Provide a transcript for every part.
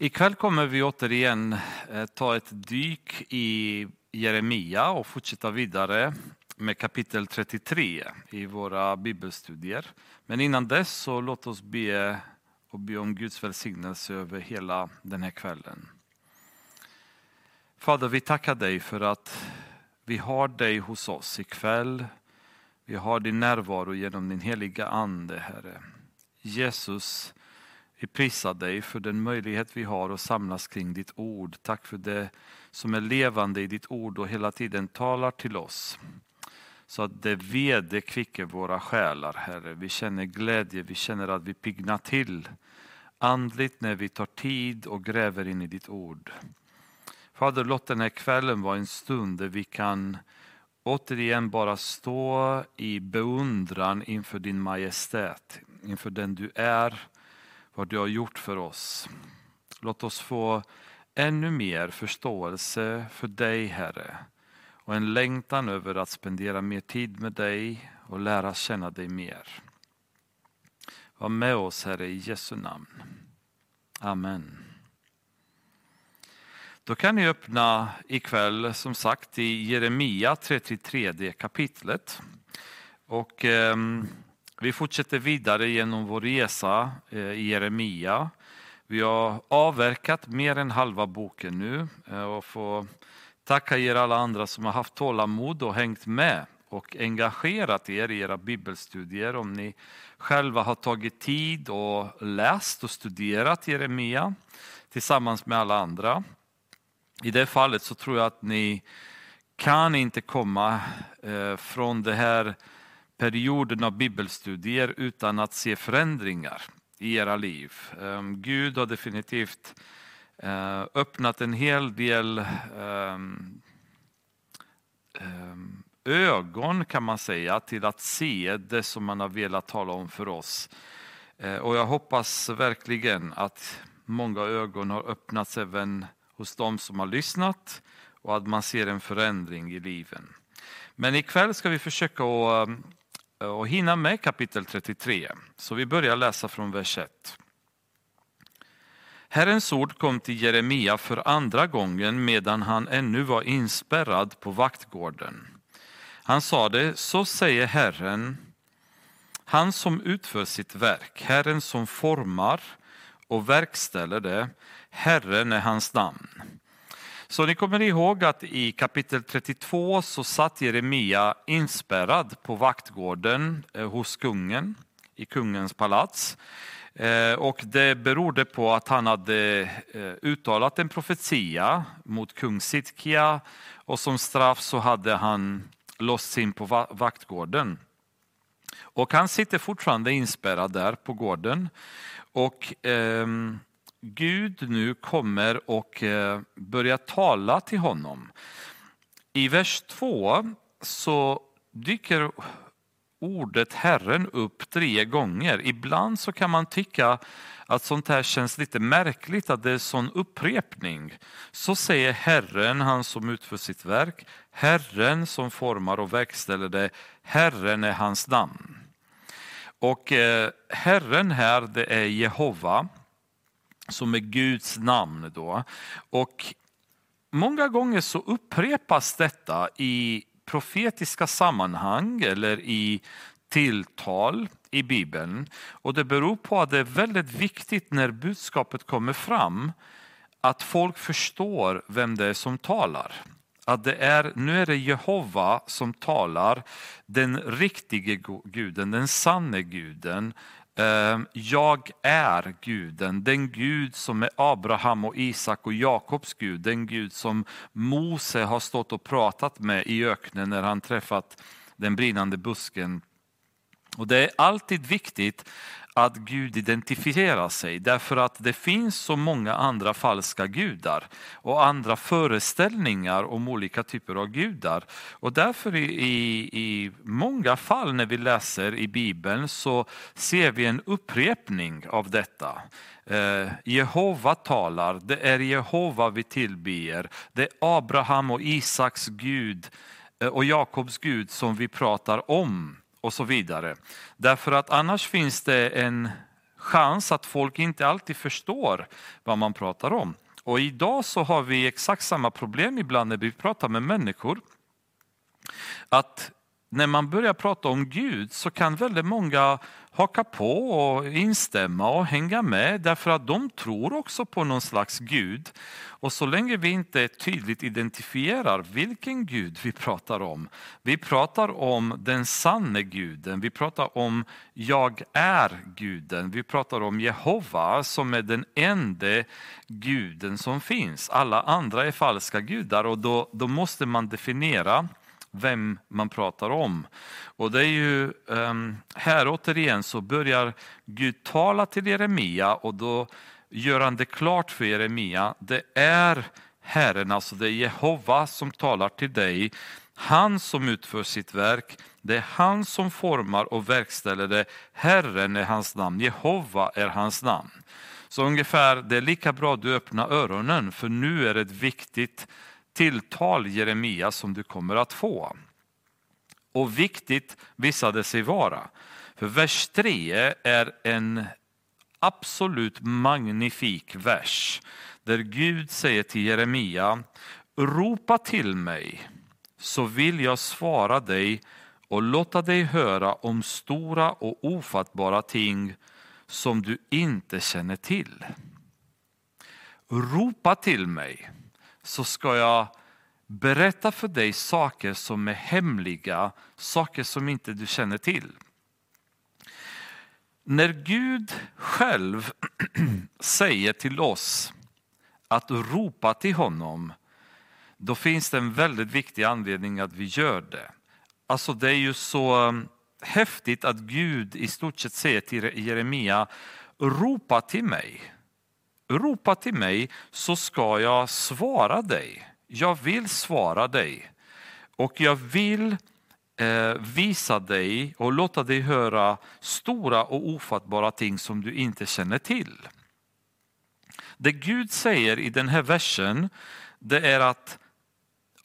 Ikväll kommer vi återigen eh, ta ett dyk i Jeremia och fortsätta vidare med kapitel 33 i våra bibelstudier. Men innan dess så låt oss be och be om Guds välsignelse över hela den här kvällen. Fader, vi tackar dig för att vi har dig hos oss ikväll. Vi har din närvaro genom din heliga Ande, Herre. Jesus, vi prisar dig för den möjlighet vi har att samlas kring ditt ord. Tack för det som är levande i ditt ord och hela tiden talar till oss. Så att det vederkvicker våra själar, Herre. Vi känner glädje, vi känner att vi pignar till andligt när vi tar tid och gräver in i ditt ord. Fader, låt den här kvällen vara en stund där vi kan återigen bara stå i beundran inför din majestät, inför den du är vad du har gjort för oss. Låt oss få ännu mer förståelse för dig, Herre, och en längtan över att spendera mer tid med dig och lära känna dig mer. Var med oss, Herre, i Jesu namn. Amen. Då kan ni öppna ikväll, som sagt, i Jeremia 33 kapitlet. Och... Eh, vi fortsätter vidare genom vår resa eh, i Jeremia. Vi har avverkat mer än halva boken nu eh, och får tacka er alla andra som har haft tålamod och hängt med och engagerat er i era bibelstudier. Om ni själva har tagit tid och läst och studerat Jeremia tillsammans med alla andra. I det fallet så tror jag att ni kan inte komma eh, från det här perioden av bibelstudier utan att se förändringar i era liv. Ehm, Gud har definitivt eh, öppnat en hel del ehm, ehm, ögon kan man säga till att se det som man har velat tala om för oss. Eh, och jag hoppas verkligen att många ögon har öppnats även hos de som har lyssnat och att man ser en förändring i liven. Men ikväll ska vi försöka att och hinna med kapitel 33. Så vi börjar läsa från vers 1. Herrens ord kom till Jeremia för andra gången medan han ännu var inspärrad på vaktgården. Han sade, så säger Herren, han som utför sitt verk, Herren som formar och verkställer det, Herren är hans namn. Så ni kommer ihåg att i kapitel 32 så satt Jeremia inspärrad på vaktgården eh, hos kungen i kungens palats. Eh, och det berodde på att han hade eh, uttalat en profetia mot kung Sitkia och som straff så hade han låsts in på vaktgården. Och han sitter fortfarande inspärrad där på gården. Och ehm, Gud nu kommer och eh, börjar tala till honom. I vers 2 så dyker ordet Herren upp tre gånger. Ibland så kan man tycka att sånt här känns lite märkligt, att det är sån upprepning. Så säger Herren, han som utför sitt verk, Herren som formar och verkställer det, Herren är hans namn. Och eh, Herren här, det är Jehova som är Guds namn. Då. Och många gånger så upprepas detta i profetiska sammanhang eller i tilltal i Bibeln. Och det beror på att det är väldigt viktigt när budskapet kommer fram att folk förstår vem det är som talar. Att det är, nu är det Jehova som talar, den riktige guden, den sanne guden, Ehm, jag är guden, den Gud som är Abraham och Isak och Jakobs Gud, den Gud som Mose har stått och pratat med i öknen när han träffat den brinnande busken. Och Det är alltid viktigt att Gud identifierar sig därför att det finns så många andra falska gudar och andra föreställningar om olika typer av gudar. Och därför i, i, i många fall när vi läser i Bibeln så ser vi en upprepning av detta. Eh, Jehova talar, det är Jehova vi tillber, det är Abraham och Isaks Gud eh, och Jakobs Gud som vi pratar om och så vidare. Därför att annars finns det en chans att folk inte alltid förstår vad man pratar om. Och idag så har vi exakt samma problem ibland när vi pratar med människor. Att när man börjar prata om Gud så kan väldigt många haka på och instämma och hänga med därför att de tror också på någon slags Gud. Och så länge vi inte tydligt identifierar vilken Gud vi pratar om. Vi pratar om den sanne guden, vi pratar om jag är guden, vi pratar om Jehova som är den enda guden som finns. Alla andra är falska gudar och då, då måste man definiera vem man pratar om. Och det är ju ehm, här återigen så börjar Gud tala till Jeremia och då gör han det klart för Jeremia. Det är Herren, alltså det är Jehova som talar till dig. Han som utför sitt verk. Det är han som formar och verkställer det. Herren är hans namn, Jehova är hans namn. Så ungefär, det är lika bra att du öppnar öronen för nu är det ett viktigt tilltal Jeremia som du kommer att få. Och viktigt visade sig vara. För vers 3 är en absolut magnifik vers där Gud säger till Jeremia, ropa till mig så vill jag svara dig och låta dig höra om stora och ofattbara ting som du inte känner till. Ropa till mig så ska jag berätta för dig saker som är hemliga, saker som inte du känner till. När Gud själv säger till oss att ropa till honom, då finns det en väldigt viktig anledning att vi gör det. Alltså det är ju så um, häftigt att Gud i stort sett säger till Jeremia, ropa till mig. Ropa till mig så ska jag svara dig. Jag vill svara dig och jag vill eh, visa dig och låta dig höra stora och ofattbara ting som du inte känner till. Det Gud säger i den här versen det är att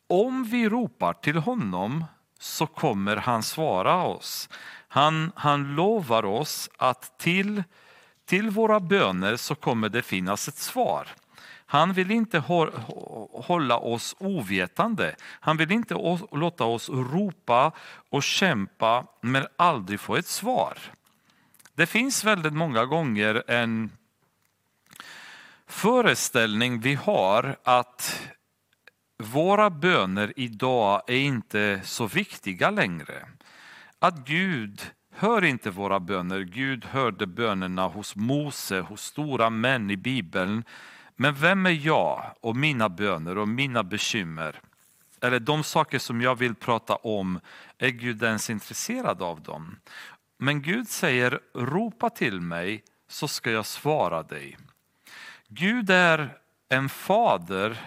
om vi ropar till honom så kommer han svara oss. Han, han lovar oss att till, till våra böner så kommer det finnas ett svar. Han vill inte hålla oss ovetande. Han vill inte låta oss ropa och kämpa men aldrig få ett svar. Det finns väldigt många gånger en föreställning vi har att våra böner idag är inte så viktiga längre. Att Gud hör inte våra böner. Gud hörde bönerna hos Mose, hos stora män i Bibeln. Men vem är jag och mina böner och mina bekymmer? Eller de saker som jag vill prata om, är Gud ens intresserad av dem? Men Gud säger, ropa till mig så ska jag svara dig. Gud är en fader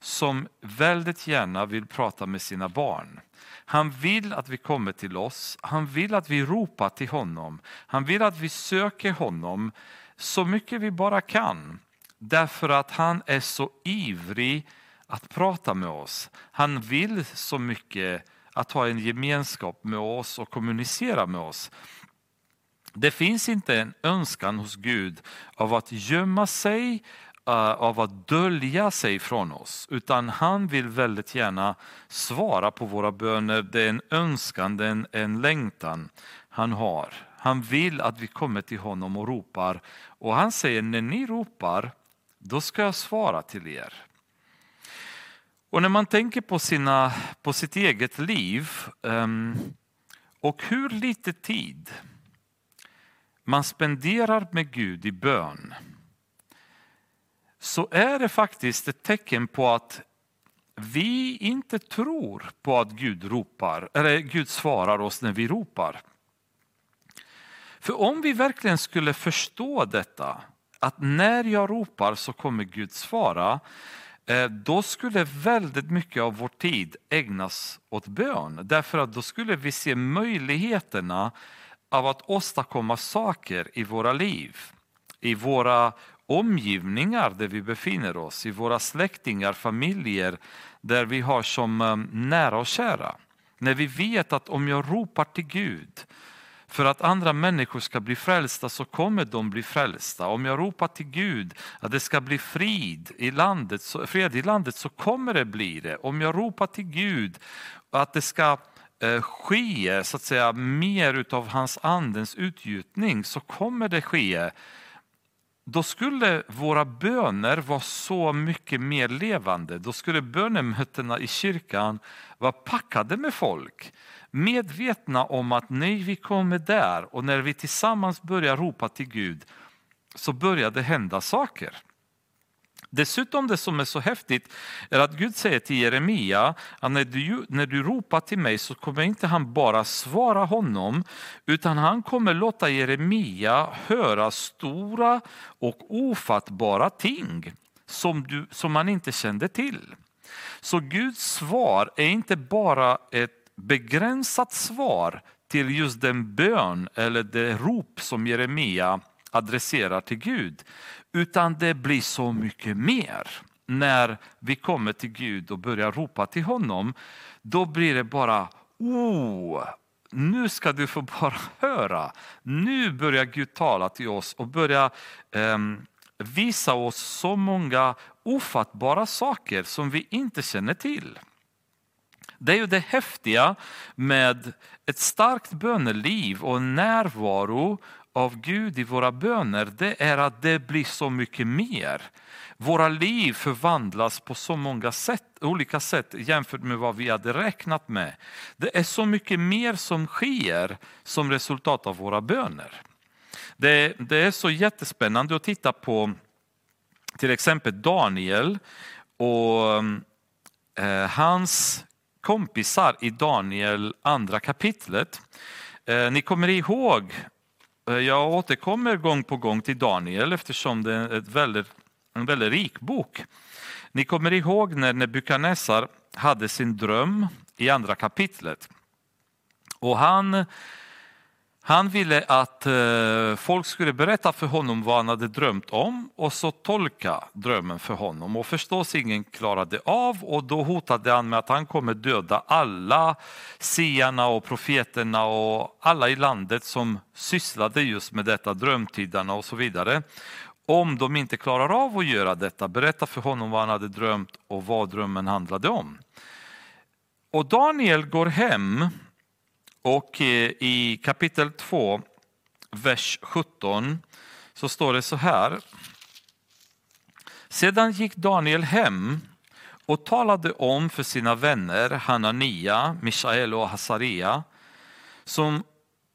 som väldigt gärna vill prata med sina barn. Han vill att vi kommer till oss, han vill att vi ropar till honom, han vill att vi söker honom så mycket vi bara kan. Därför att han är så ivrig att prata med oss. Han vill så mycket att ha en gemenskap med oss och kommunicera med oss. Det finns inte en önskan hos Gud av att gömma sig, Eh, av att dölja sig från oss, utan han vill väldigt gärna svara på våra böner. Det är en önskan, det är en, en längtan han har. Han vill att vi kommer till honom och ropar. Och han säger, när ni ropar då ska jag svara till er. Och när man tänker på, sina, på sitt eget liv ehm, och hur lite tid man spenderar med Gud i bön så är det faktiskt ett tecken på att vi inte tror på att Gud ropar, eller Gud svarar oss när vi ropar. För om vi verkligen skulle förstå detta att när jag ropar så kommer Gud svara, eh, då skulle väldigt mycket av vår tid ägnas åt bön. Därför att då skulle vi se möjligheterna av att åstadkomma saker i våra liv, i våra omgivningar där vi befinner oss, i våra släktingar, familjer där vi har som eh, nära och kära. När vi vet att om jag ropar till Gud för att andra människor ska bli frälsta så kommer de bli frälsta. Om jag ropar till Gud att det ska bli frid i landet, så, fred i landet så kommer det bli det. Om jag ropar till Gud att det ska eh, ske så att säga, mer utav hans andens utgjutning så kommer det ske. Då skulle våra böner vara så mycket mer levande. Då skulle bönemötena i kyrkan vara packade med folk medvetna om att nej, vi kommer där och när vi tillsammans börjar ropa till Gud så börjar det hända saker. Dessutom det som är så häftigt är att Gud säger till Jeremia att när du, när du ropar till mig så kommer inte han bara svara honom utan han kommer låta Jeremia höra stora och ofattbara ting som, du, som han inte kände till. Så Guds svar är inte bara ett begränsat svar till just den bön eller det rop som Jeremia adresserar till Gud. Utan det blir så mycket mer. När vi kommer till Gud och börjar ropa till honom, då blir det bara oh, nu ska du få bara höra. Nu börjar Gud tala till oss och börja eh, visa oss så många ofattbara saker som vi inte känner till. Det är ju det häftiga med ett starkt böneliv och närvaro av Gud i våra böner, det är att det blir så mycket mer. Våra liv förvandlas på så många sätt, olika sätt jämfört med vad vi hade räknat med. Det är så mycket mer som sker som resultat av våra böner. Det, det är så jättespännande att titta på till exempel Daniel och eh, hans kompisar i Daniel andra kapitlet. Eh, ni kommer ihåg, Eh, jag återkommer gång på gång till Daniel eftersom det är ett väldigt, en väldigt rik bok. Ni kommer ihåg när Nebukadnessar hade sin dröm i andra kapitlet. Och han han ville att eh, folk skulle berätta för honom vad han hade drömt om och så tolka drömmen för honom. Och förstås ingen klarade av och då hotade han med att han kommer döda alla siarna och profeterna och alla i landet som sysslade just med detta, drömtidarna och så vidare. Om de inte klarar av att göra detta, berätta för honom vad han hade drömt och vad drömmen handlade om. Och Daniel går hem och eh, i kapitel 2, vers 17 så står det så här. Sedan gick Daniel hem och talade om för sina vänner Hanania, Mishael och Hasaria som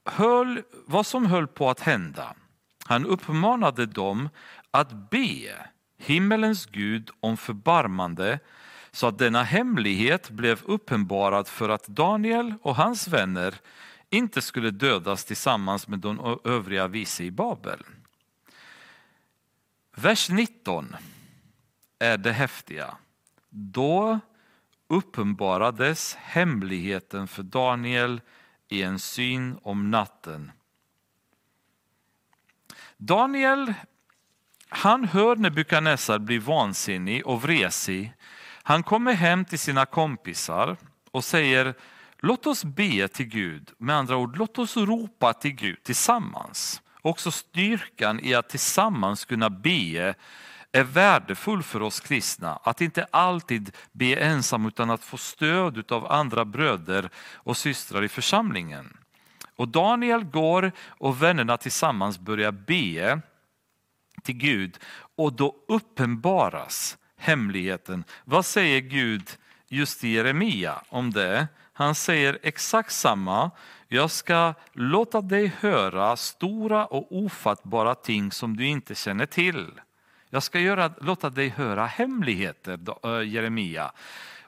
höll, vad som höll på att hända. Han uppmanade dem att be himmelens Gud om förbarmande så att denna hemlighet blev uppenbarad för att Daniel och hans vänner inte skulle dödas tillsammans med de övriga vise i Babel. Vers 19 är det häftiga. Då uppenbarades hemligheten för Daniel i en syn om natten. Daniel han hör Nebukadnessar bli vansinnig och vresig han kommer hem till sina kompisar och säger låt oss be till Gud. Med andra ord, låt oss ropa till Gud tillsammans. Också styrkan i att tillsammans kunna be är värdefull för oss kristna. Att inte alltid be ensam utan att få stöd av andra bröder och systrar i församlingen. Och Daniel går och vännerna tillsammans börjar be till Gud och då uppenbaras hemligheten. Vad säger Gud just i Jeremia om det? Han säger exakt samma. Jag ska låta dig höra stora och ofattbara ting som du inte känner till. Jag ska göra, låta dig höra hemligheter, eh, Jeremia.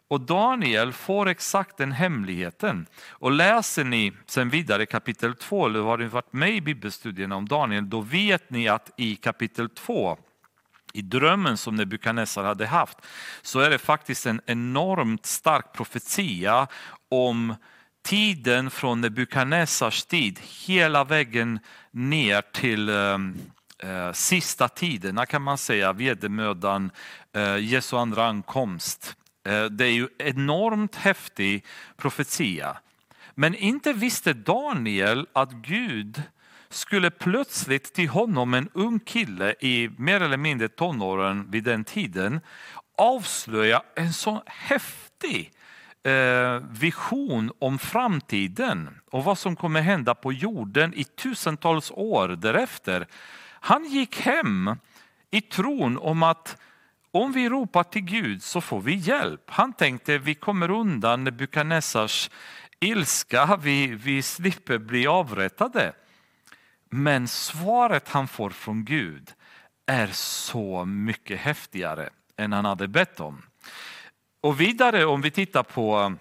Och Daniel får exakt den hemligheten. Och läser ni sen vidare kapitel 2, eller har ni varit med i bibelstudierna om Daniel, då vet ni att i kapitel 2 i drömmen som Nebukadnessar hade haft så är det faktiskt en enormt stark profetia om tiden från Nebukadnessars tid hela vägen ner till ehm, eh, sista tiderna kan man säga, vedermödan, eh, Jesu andra ankomst. Eh, det är ju enormt häftig profetia. Men inte visste Daniel att Gud skulle plötsligt till honom, en ung kille i mer eller mindre tonåren vid den tiden, avslöja en så häftig eh, vision om framtiden och vad som kommer hända på jorden i tusentals år därefter. Han gick hem i tron om att om vi ropar till Gud så får vi hjälp. Han tänkte vi kommer undan Nebukadnessars ilska, vi, vi slipper bli avrättade. Men svaret han får från Gud är så mycket häftigare än han hade bett om. Och vidare om vi tittar på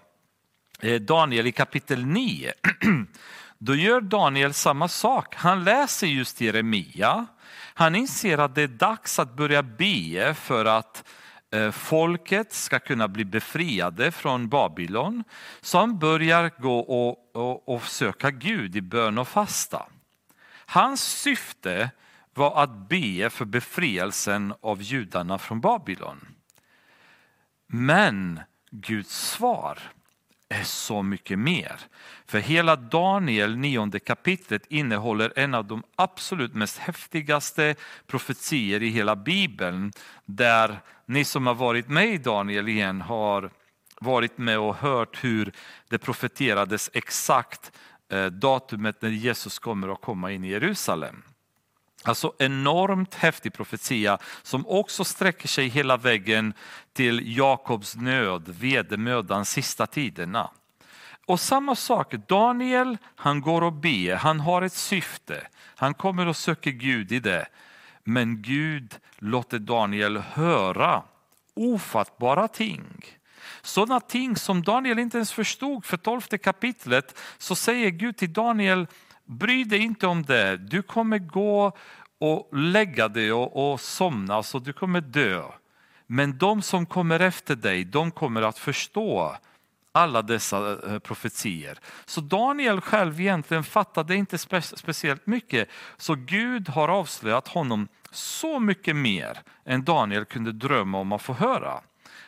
eh, Daniel i kapitel 9. Då gör Daniel samma sak. Han läser just Jeremia. Han inser att det är dags att börja be för att eh, folket ska kunna bli befriade från Babylon. Så han börjar gå och, och, och söka Gud i bön och fasta. Hans syfte var att be för befrielsen av judarna från Babylon. Men Guds svar är så mycket mer. För hela Daniel nionde kapitlet innehåller en av de absolut mest häftigaste profetier i hela bibeln. Där ni som har varit med i Daniel igen har varit med och hört hur det profeterades exakt Eh, datumet när Jesus kommer att komma in i Jerusalem. Alltså enormt häftig profetia som också sträcker sig hela vägen till Jakobs nöd, vedermödan, sista tiderna. Och samma sak, Daniel han går och ber, han har ett syfte, han kommer och söker Gud i det. Men Gud låter Daniel höra ofattbara ting. Sådana ting som Daniel inte ens förstod för tolfte kapitlet så säger Gud till Daniel Bry dig inte om det, du kommer gå och lägga dig och, och somna så du kommer dö. Men de som kommer efter dig, de kommer att förstå alla dessa eh, profetier. Så Daniel själv egentligen fattade inte spe, speciellt mycket. Så Gud har avslöjat honom så mycket mer än Daniel kunde drömma om att få höra.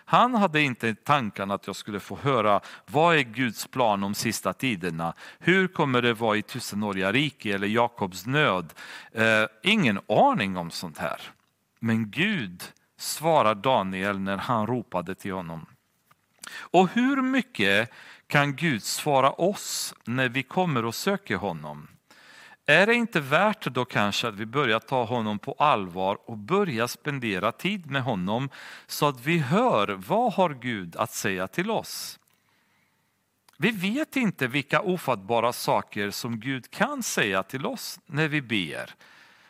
Han hade inte tanken att jag skulle få höra vad är Guds plan om sista tiderna? Hur kommer det vara i tusenåriga rike eller Jakobs nöd? Eh, ingen aning om sånt här. Men Gud svarar Daniel när han ropade till honom. Och hur mycket kan Gud svara oss när vi kommer och söker honom? Är det inte värt då kanske att vi börjar ta honom på allvar och börja spendera tid med honom så att vi hör vad har Gud att säga till oss? Vi vet inte vilka ofattbara saker som Gud kan säga till oss när vi ber.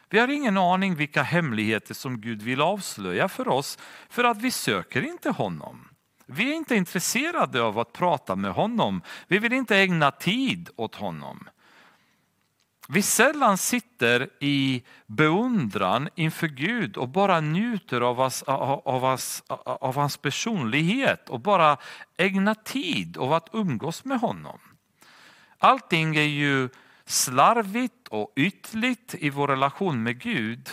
Vi har ingen aning vilka hemligheter som Gud vill avslöja för oss för att vi söker inte honom. Vi är inte intresserade av att prata med honom. Vi vill inte ägna tid åt honom vi sällan sitter i beundran inför Gud och bara njuter av hans, av, hans, av hans personlighet och bara ägnar tid av att umgås med honom. Allting är ju slarvigt och ytligt i vår relation med Gud.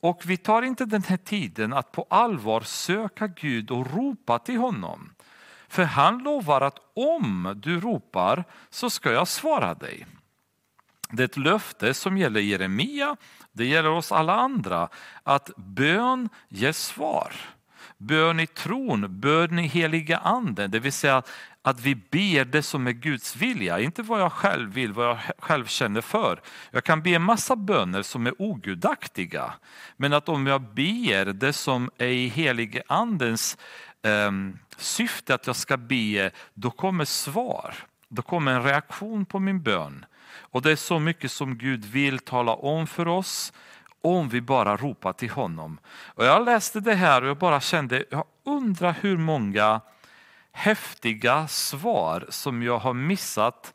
Och vi tar inte den här tiden att på allvar söka Gud och ropa till honom. För han lovar att om du ropar så ska jag svara dig. Det är ett löfte som gäller Jeremia, det gäller oss alla andra, att bön ger svar. Bön i tron, bön i heliga anden, det vill säga att vi ber det som är Guds vilja, inte vad jag själv vill, vad jag själv känner för. Jag kan be en massa böner som är ogudaktiga, men att om jag ber det som är i helige andens eh, syfte att jag ska be, då kommer svar. Då kommer en reaktion på min bön. Och det är så mycket som Gud vill tala om för oss om vi bara ropar till honom. Och jag läste det här och jag bara kände, jag undrar hur många häftiga svar som jag har missat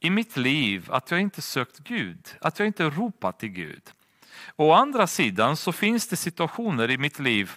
i mitt liv, att jag inte sökt Gud, att jag inte ropat till Gud. å andra sidan så finns det situationer i mitt liv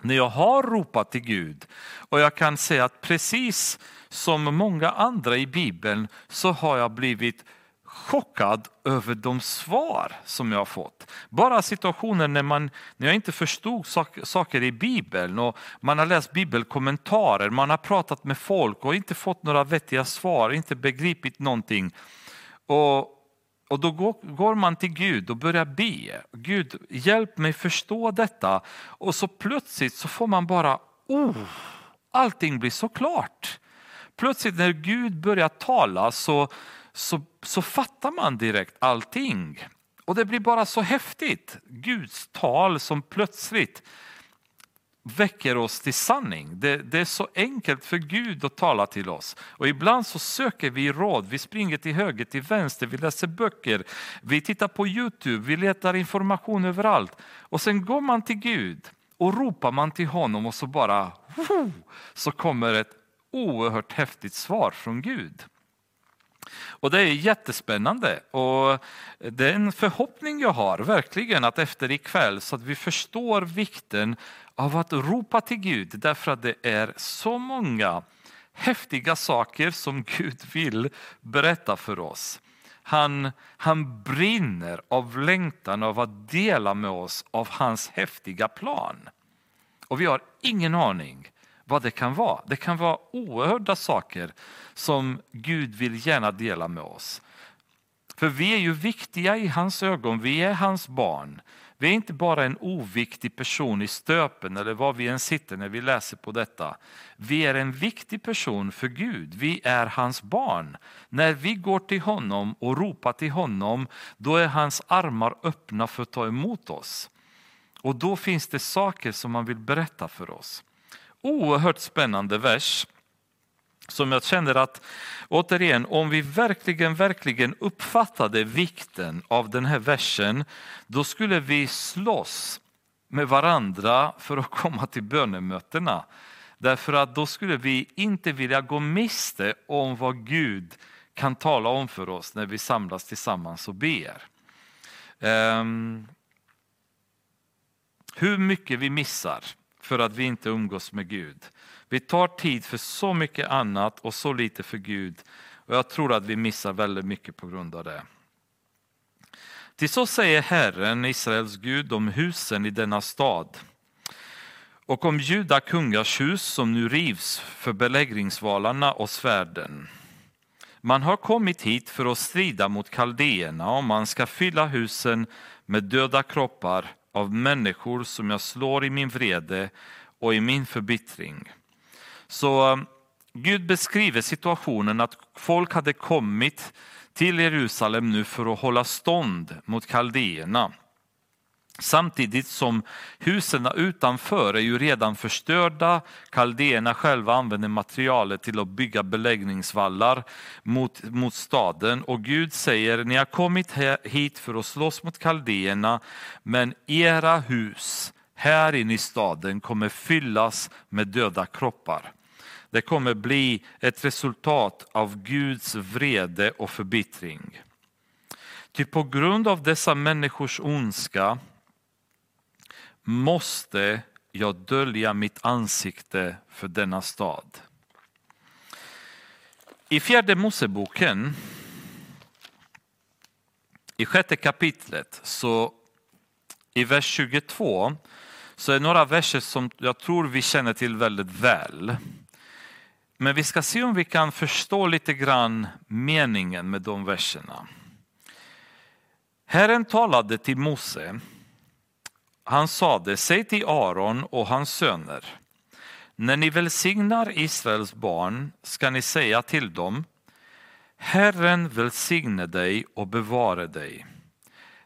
när jag har ropat till Gud och jag kan säga att precis som många andra i Bibeln så har jag blivit chockad över de svar som jag har fått. Bara situationer när, man, när jag inte förstod saker i Bibeln och man har läst bibelkommentarer, man har pratat med folk och inte fått några vettiga svar, inte begripit någonting. Och, och då går, man till Gud och börjar be. Gud, hjälp mig förstå detta. Och så plötsligt så får man bara, oh, allting blir så klart. Plötsligt när Gud börjar tala så, så, så fattar man direkt allting. Och det blir bara så häftigt. Guds tal som plötsligt väcker oss till sanning. Det, det, är så enkelt för Gud att tala till oss. Och ibland så söker vi råd, vi springer till höger, till vänster, vi läser böcker, vi tittar på Youtube, vi letar information överallt. Och sen går man till Gud och ropar man till honom och så bara så kommer ett oerhört häftigt svar från Gud. Och det är jättespännande och det är en förhoppning jag har verkligen att efter ikväll så att vi förstår vikten av att ropa till Gud därför att det är så många häftiga saker som Gud vill berätta för oss. Han, han brinner av längtan av att dela med oss av hans häftiga plan. Och vi har ingen aning vad det kan vara. Det kan vara oerhörda saker som Gud vill gärna dela med oss. För vi är ju viktiga i hans ögon, vi är hans barn. Vi är inte bara en oviktig person i stöpen eller var vi än sitter när vi läser på detta. Vi är en viktig person för Gud, vi är hans barn. När vi går till honom och ropar till honom, då är hans armar öppna för att ta emot oss. Och då finns det saker som han vill berätta för oss oerhört spännande vers som jag känner att, återigen, om vi verkligen, verkligen uppfattade vikten av den här versen, då skulle vi slåss med varandra för att komma till bönemötena. Därför att då skulle vi inte vilja gå miste om vad Gud kan tala om för oss när vi samlas tillsammans och ber. Um, hur mycket vi missar för att vi inte umgås med Gud. Vi tar tid för så mycket annat och så lite för Gud. Och jag tror att vi missar väldigt mycket på grund av det. Till så säger Herren, Israels Gud, om husen i denna stad och om juda kungars hus som nu rivs för beläggringsvalarna och svärden. Man har kommit hit för att strida mot kaldéerna och man ska fylla husen med döda kroppar av människor som jag slår i min vrede och i min förbittring. Så um, Gud beskriver situationen att folk hade kommit till Jerusalem nu för att hålla stånd mot kaldéerna. Samtidigt som husen utanför är ju redan förstörda. Kaldéerna själva använder materialet till att bygga beläggningsvallar mot, mot staden. Och Gud säger, ni har kommit hit för att slåss mot kaldéerna, men era hus här inne i staden kommer fyllas med döda kroppar. Det kommer bli ett resultat av Guds vrede och förbittring. Ty på grund av dessa människors ondska måste jag dölja mitt ansikte för denna stad. I fjärde Moseboken, i sjätte kapitlet, så i vers 22, så är några verser som jag tror vi känner till väldigt väl. Men vi ska se om vi kan förstå lite grann meningen med de verserna. Herren talade till Mose han sade, säg till Aron och hans söner, när ni välsignar Israels barn ska ni säga till dem, Herren välsigne dig och bevare dig.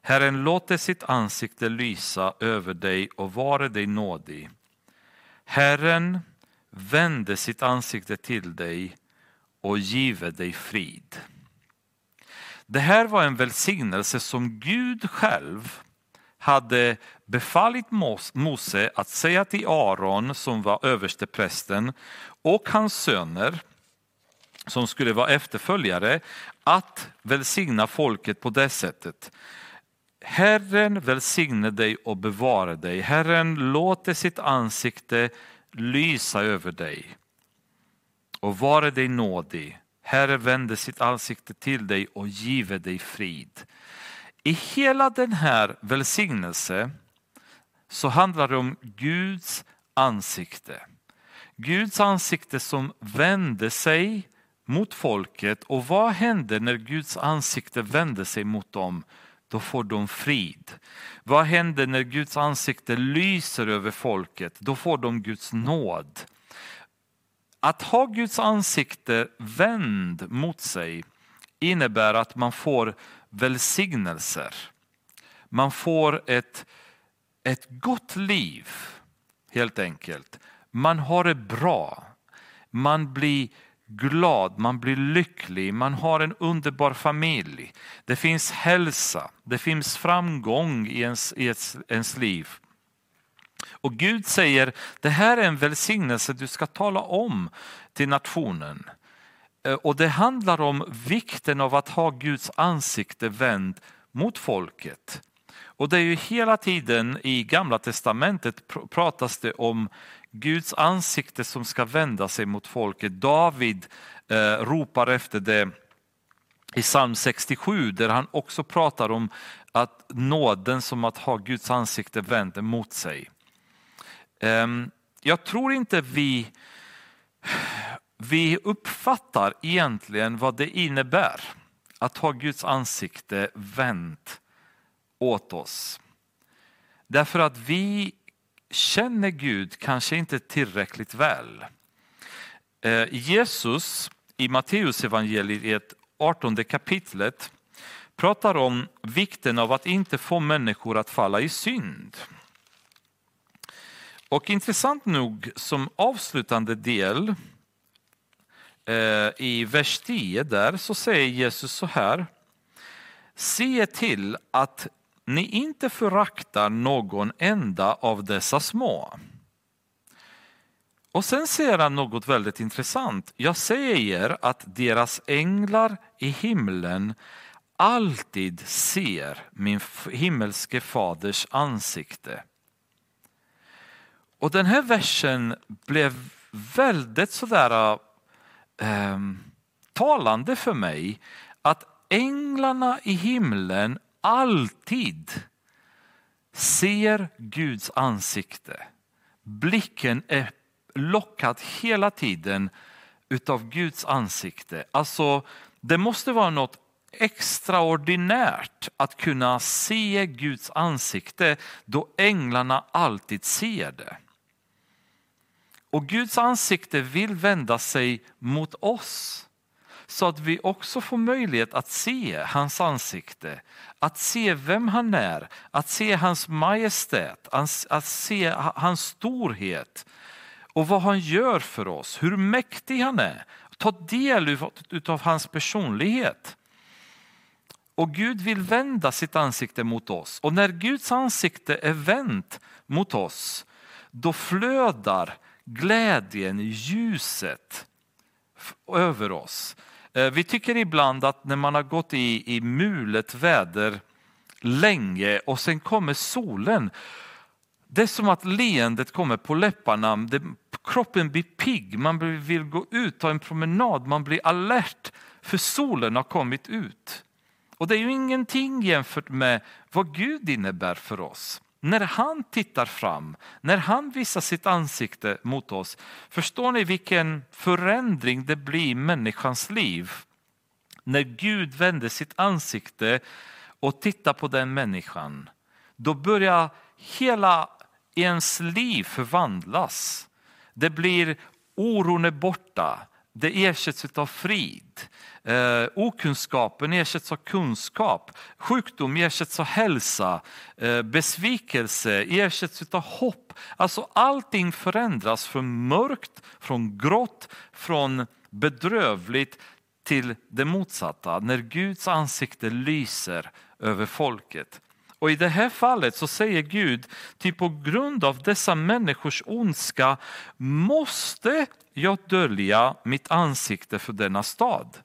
Herren låter sitt ansikte lysa över dig och vare dig nådig. Herren vände sitt ansikte till dig och give dig frid. Det här var en välsignelse som Gud själv hade befallit Mose att säga till Aron som var översteprästen och hans söner som skulle vara efterföljare att välsigna folket på det sättet. Herren välsigne dig och bevara dig. Herren låter sitt ansikte lysa över dig och vare dig nådig. Herre vände sitt ansikte till dig och give dig frid. I hela den här välsignelsen så handlar det om Guds ansikte. Guds ansikte som vände sig mot folket och vad händer när Guds ansikte vänder sig mot dem? Då får de frid. Vad händer när Guds ansikte lyser över folket? Då får de Guds nåd. Att ha Guds ansikte vänd mot sig innebär att man får välsignelser. Man får ett, ett gott liv helt enkelt. Man har det bra. Man blir glad, man blir lycklig, man har en underbar familj. Det finns hälsa, det finns framgång i ens, i ens, ens liv. Och Gud säger, det här är en välsignelse du ska tala om till nationen. Eh, och det handlar om vikten av att ha Guds ansikte vänt mot folket. Och det är ju hela tiden i gamla testamentet pratas det om Guds ansikte som ska vända sig mot folket. David eh, ropar efter det i psalm 67 där han också pratar om att nåden som att ha Guds ansikte vänt mot sig. Eh, jag tror inte vi, vi uppfattar egentligen vad det innebär att ha Guds ansikte vänt åt oss. Därför att vi känner Gud kanske inte tillräckligt väl. Eh, Jesus i Matteus evangeliet 18 kapitlet pratar om vikten av att inte få människor att falla i synd. Och intressant nog som avslutande del eh, i vers 10 där så säger Jesus så här. Se till att ni inte föraktar någon enda av dessa små. Och sen säger han något väldigt intressant. Jag säger att deras änglar i himlen alltid ser min himmelske faders ansikte. Och den här versen blev väldigt sådär äh, talande för mig. Att änglarna i himlen alltid ser Guds ansikte. Blicken är lockad hela tiden utav Guds ansikte. Alltså, det måste vara något extraordinärt att kunna se Guds ansikte då änglarna alltid ser det. Och Guds ansikte vill vända sig mot oss så att vi också får möjlighet att se hans ansikte, att se vem han är, att se hans majestät, att se hans storhet och vad han gör för oss, hur mäktig han är. Ta del av hans personlighet. Och Gud vill vända sitt ansikte mot oss. Och när Guds ansikte är vänt mot oss, då flödar glädjen, ljuset över oss. Eh, vi tycker ibland att när man har gått i, i mulet väder länge och sen kommer solen, det är som att leendet kommer på läpparna, det, kroppen blir pigg, man vill gå ut, ta en promenad, man blir alert för solen har kommit ut. Och det är ju ingenting jämfört med vad Gud innebär för oss. När han tittar fram, när han visar sitt ansikte mot oss, förstår ni vilken förändring det blir i människans liv? När Gud vänder sitt ansikte och tittar på den människan, då börjar hela ens liv förvandlas. Det blir oron är borta, det ersätts av frid. Eh, okunskapen ersätts av kunskap. Sjukdom ersätts av hälsa. Eh, besvikelse ersätts av hopp. Alltså allting förändras från mörkt, från grått, från bedrövligt till det motsatta. När Guds ansikte lyser över folket. Och i det här fallet så säger Gud, till på grund av dessa människors ondska måste jag dölja mitt ansikte för denna stad.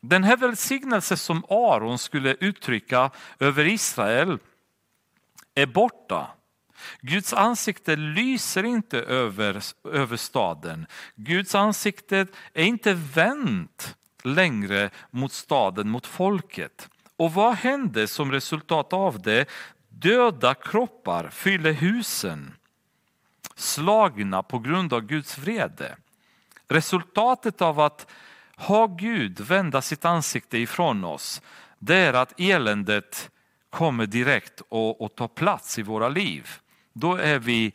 Den här välsignelsen som Aron skulle uttrycka över Israel är borta. Guds ansikte lyser inte över, över staden. Guds ansikte är inte vänt längre mot staden, mot folket. Och vad hände som resultat av det? Döda kroppar fyller husen, slagna på grund av Guds vrede. Resultatet av att ha Gud vända sitt ansikte ifrån oss, det är att eländet kommer direkt och, och tar plats i våra liv. Då är vi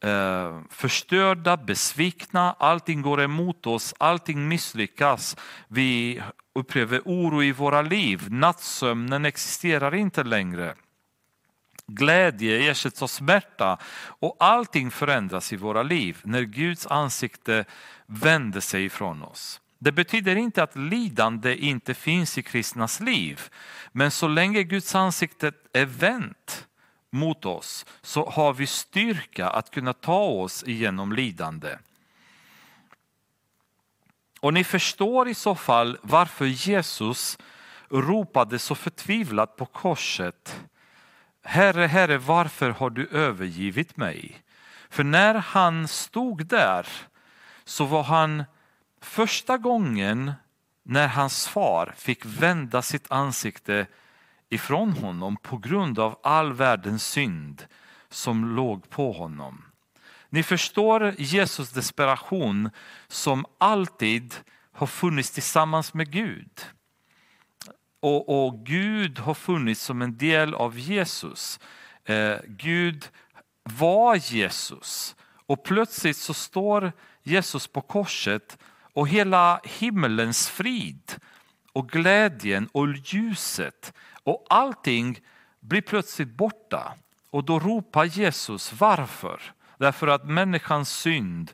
eh, förstörda, besvikna, allting går emot oss, allting misslyckas. Vi upplever oro i våra liv, nattsömnen existerar inte längre. Glädje ersätts av smärta och allting förändras i våra liv när Guds ansikte vänder sig ifrån oss. Det betyder inte att lidande inte finns i kristnas liv, men så länge Guds ansikte är vänt mot oss så har vi styrka att kunna ta oss igenom lidande. Och ni förstår i så fall varför Jesus ropade så förtvivlat på korset. Herre, Herre, varför har du övergivit mig? För när han stod där så var han första gången när hans far fick vända sitt ansikte ifrån honom på grund av all världens synd som låg på honom. Ni förstår Jesus desperation som alltid har funnits tillsammans med Gud. Och, och Gud har funnits som en del av Jesus. Eh, Gud var Jesus och plötsligt så står Jesus på korset och hela himmelens frid och glädjen och ljuset och allting blir plötsligt borta. Och då ropar Jesus varför? Därför att människans synd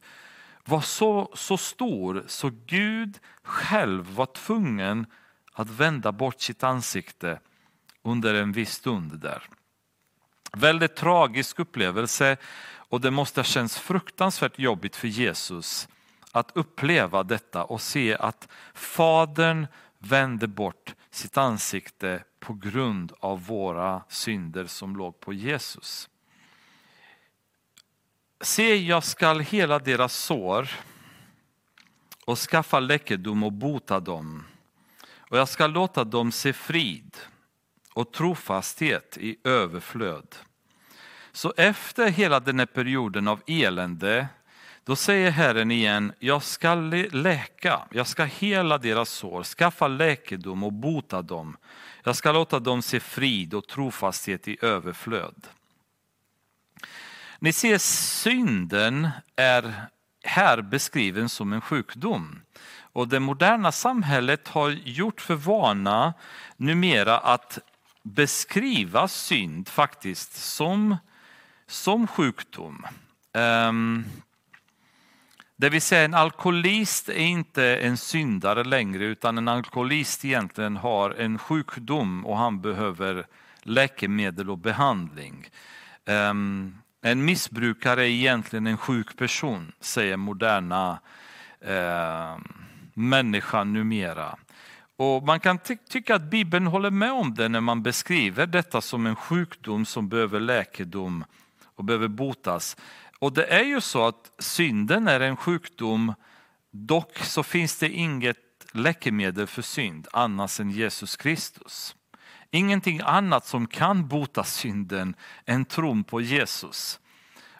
var så, så stor så Gud själv var tvungen att vända bort sitt ansikte under en viss stund där. Väldigt tragisk upplevelse och det måste ha känts fruktansvärt jobbigt för Jesus att uppleva detta och se att Fadern vände bort sitt ansikte på grund av våra synder som låg på Jesus. Se, jag skall hela deras sår och skaffa läkedom och bota dem. Och jag ska låta dem se frid och trofasthet i överflöd. Så efter hela den här perioden av elände då säger Herren igen, jag ska läka, jag ska hela deras sår, skaffa läkedom och bota dem. Jag ska låta dem se frid och trofasthet i överflöd. Ni ser, synden är här beskriven som en sjukdom. Och det moderna samhället har gjort för vana numera att beskriva synd faktiskt som, som sjukdom. Um, det vill säga en alkoholist är inte en syndare längre utan en alkoholist egentligen har en sjukdom och han behöver läkemedel och behandling. Um, en missbrukare är egentligen en sjuk person, säger moderna um, människan numera. Och man kan ty tycka att Bibeln håller med om det när man beskriver detta som en sjukdom som behöver läkedom och behöver botas. Och det är ju så att synden är en sjukdom, dock så finns det inget läkemedel för synd annars än Jesus Kristus. Ingenting annat som kan bota synden än tron på Jesus.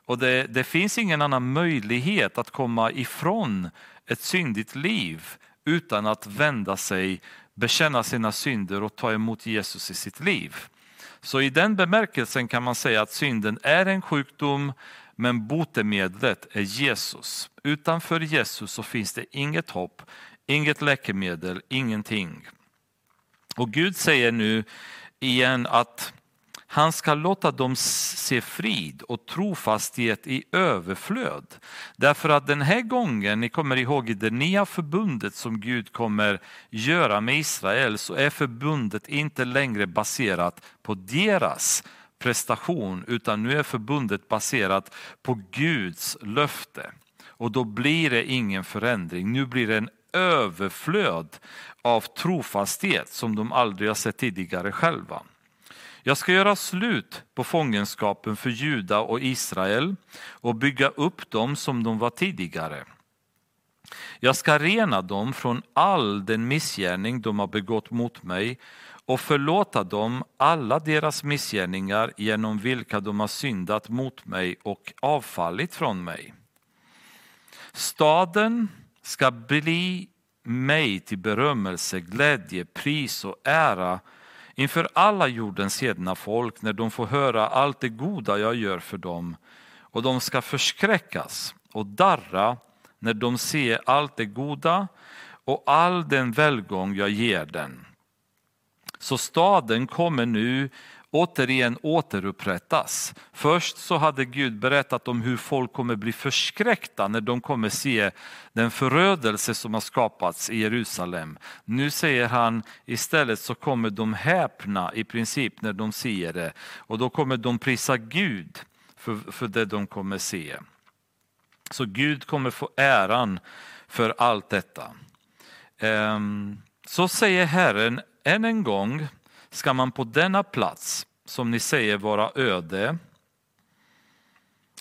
Och det, det finns ingen annan möjlighet att komma ifrån ett syndigt liv utan att vända sig, bekänna sina synder och ta emot Jesus i sitt liv. Så i den bemärkelsen kan man säga att synden är en sjukdom men botemedlet är Jesus. Utanför Jesus så finns det inget hopp, inget läkemedel, ingenting. Och Gud säger nu igen att han ska låta dem se frid och trofasthet i överflöd. Därför att den här gången, ni kommer ihåg i det nya förbundet som Gud kommer göra med Israel, så är förbundet inte längre baserat på deras prestation utan nu är förbundet baserat på Guds löfte. Och då blir det ingen förändring, nu blir det en överflöd av trofasthet som de aldrig har sett tidigare själva. Jag ska göra slut på fångenskapen för Juda och Israel och bygga upp dem som de var tidigare. Jag ska rena dem från all den missgärning de har begått mot mig och förlåta dem alla deras missgärningar genom vilka de har syndat mot mig och avfallit från mig. Staden ska bli mig till berömmelse, glädje, pris och ära inför alla jordens hedna folk när de får höra allt det goda jag gör för dem och de ska förskräckas och darra när de ser allt det goda och all den välgång jag ger den. Så staden kommer nu återigen återupprättas. Först så hade Gud berättat om hur folk kommer bli förskräckta när de kommer se den förödelse som har skapats i Jerusalem. Nu säger han istället så kommer de häpna i princip när de ser det och då kommer de prisa Gud för, för det de kommer se. Så Gud kommer få äran för allt detta. Ehm, så säger Herren än en gång ska man på denna plats, som ni säger vara öde,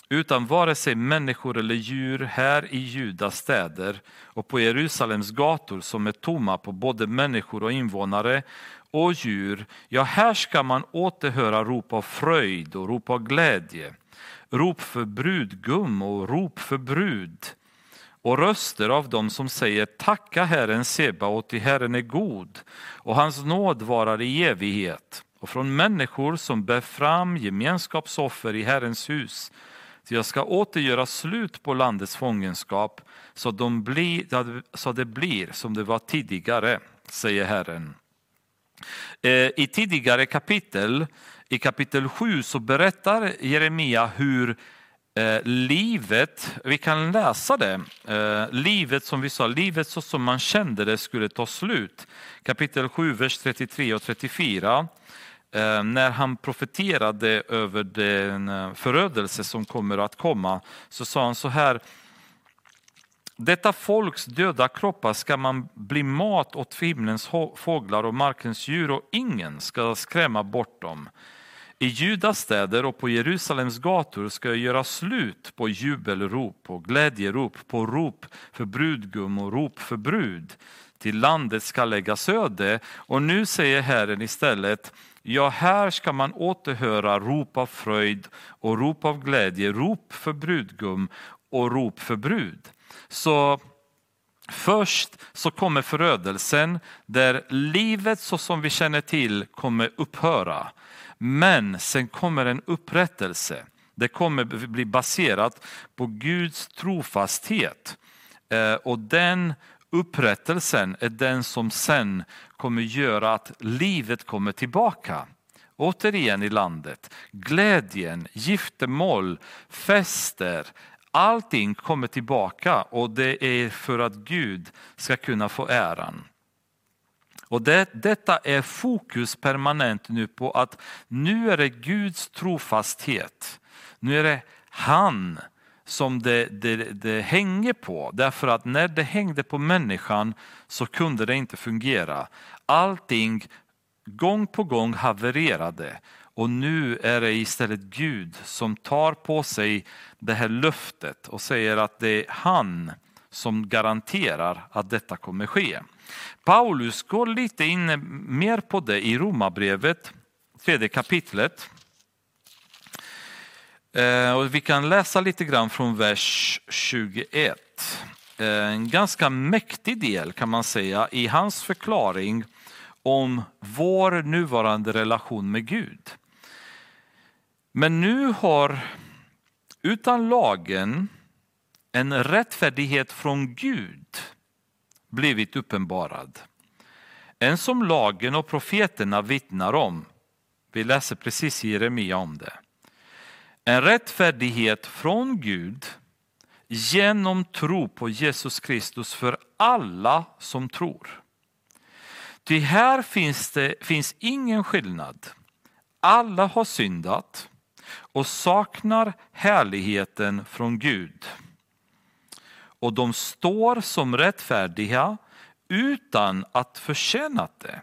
utan vare sig människor eller djur här i Judas städer och på Jerusalems gator som är tomma på både människor och invånare och djur, ja, här ska man återhöra rop av fröjd och rop av glädje, rop för brudgum och rop för brud och röster av dem som säger tacka Herren Sebaot, till Herren är god och hans nåd varar i evighet och från människor som bär fram gemenskapsoffer i Herrens hus. Så jag ska åter göra slut på landets fångenskap så, de bli, så det blir som det var tidigare, säger Herren. Eh, I tidigare kapitel, i kapitel 7, så berättar Jeremia hur Eh, livet, vi kan läsa det, eh, livet som vi sa, livet så som man kände det skulle ta slut. Kapitel 7, vers 33 och 34. Eh, när han profeterade över den eh, förödelse som kommer att komma så sa han så här detta folks döda kroppar ska man bli mat åt himlens fåglar och markens djur och ingen ska skrämma bort dem. I Judas städer och på Jerusalems gator ska jag göra slut på jubelrop och glädjerop, på rop för brudgum och rop för brud. Till landet ska läggas öde och nu säger Herren istället Ja, här ska man återhöra rop av fröjd och rop av glädje, rop för brudgum och rop för brud. Så Först så kommer förödelsen där livet så som vi känner till kommer upphöra. Men sen kommer en upprättelse. Det kommer bli baserat på Guds trofasthet. Eh, och den upprättelsen är den som sen kommer göra att livet kommer tillbaka. Återigen i landet. Glädjen, giftermål, fester, allting kommer tillbaka och det är för att Gud ska kunna få äran. Och det, detta är fokus permanent nu på att nu är det Guds trofasthet. Nu är det han som det, det, det hänger på. Därför att när det hängde på människan så kunde det inte fungera. Allting gång på gång havererade. Och nu är det istället Gud som tar på sig det här löftet och säger att det är han som garanterar att detta kommer ske. Paulus går lite in mer på det i Romarbrevet, tredje kapitlet. Eh, och vi kan läsa lite grann från vers 21. Eh, en ganska mäktig del kan man säga i hans förklaring om vår nuvarande relation med Gud. Men nu har utan lagen en rättfärdighet från Gud blivit uppenbarad. En som lagen och profeterna vittnar om. Vi läser precis i Jeremia om det. En rättfärdighet från Gud genom tro på Jesus Kristus för alla som tror. Ty här finns det finns ingen skillnad. Alla har syndat och saknar härligheten från Gud och de står som rättfärdiga utan att förtjäna det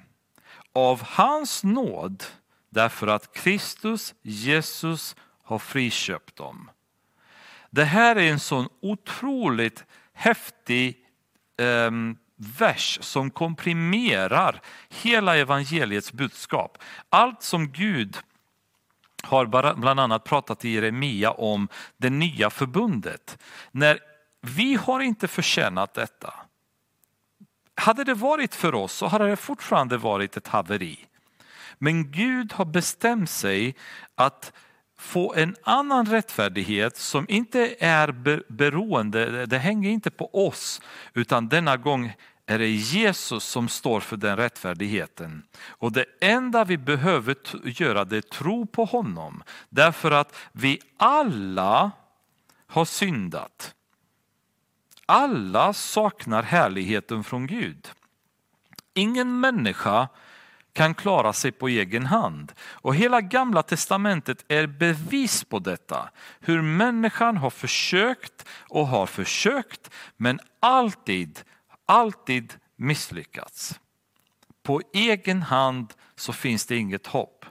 av hans nåd därför att Kristus, Jesus, har friköpt dem. Det här är en sån otroligt häftig eh, vers som komprimerar hela evangeliets budskap. Allt som Gud har bland annat pratat i Jeremia om det nya förbundet. När vi har inte förtjänat detta. Hade det varit för oss så hade det fortfarande varit ett haveri. Men Gud har bestämt sig att få en annan rättfärdighet som inte är beroende, det hänger inte på oss, utan denna gång är det Jesus som står för den rättfärdigheten. Och det enda vi behöver göra det är tro på honom. Därför att vi alla har syndat. Alla saknar härligheten från Gud. Ingen människa kan klara sig på egen hand. Och hela gamla testamentet är bevis på detta. Hur människan har försökt och har försökt men alltid, alltid misslyckats. På egen hand så finns det inget hopp.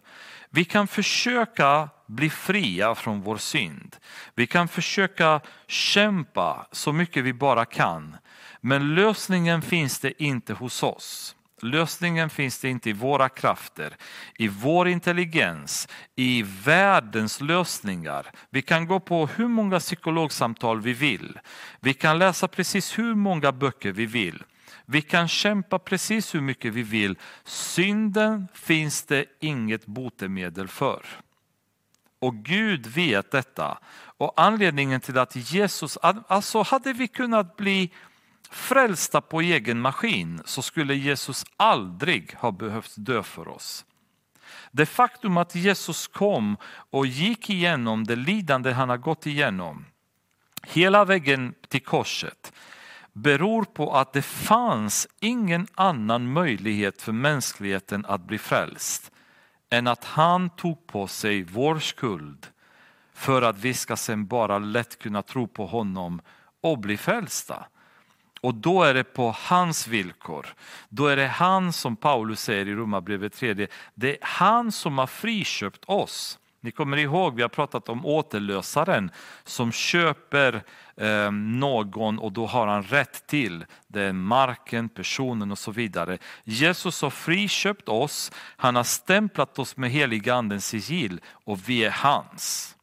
Vi kan försöka bli fria från vår synd. Vi kan försöka kämpa så mycket vi bara kan. Men lösningen finns det inte hos oss. Lösningen finns det inte i våra krafter, i vår intelligens, i världens lösningar. Vi kan gå på hur många psykologsamtal vi vill. Vi kan läsa precis hur många böcker vi vill. Vi kan kämpa precis hur mycket vi vill. Synden finns det inget botemedel för. Och Gud vet detta. Och anledningen till att Jesus, alltså hade vi kunnat bli frälsta på egen maskin så skulle Jesus aldrig ha behövt dö för oss. Det faktum att Jesus kom och gick igenom det lidande han har gått igenom hela vägen till korset beror på att det fanns ingen annan möjlighet för mänskligheten att bli frälst än att han tog på sig vår skuld för att vi ska sen bara lätt kunna tro på honom och bli frälsta. Och då är det på hans villkor. Då är det han som Paulus säger i Romarbrevet 3, det är han som har friköpt oss. Ni kommer ihåg, vi har pratat om återlösaren som köper eh, någon och då har han rätt till den marken, personen och så vidare. Jesus har friköpt oss, han har stämplat oss med heliga andens sigill och vi är hans.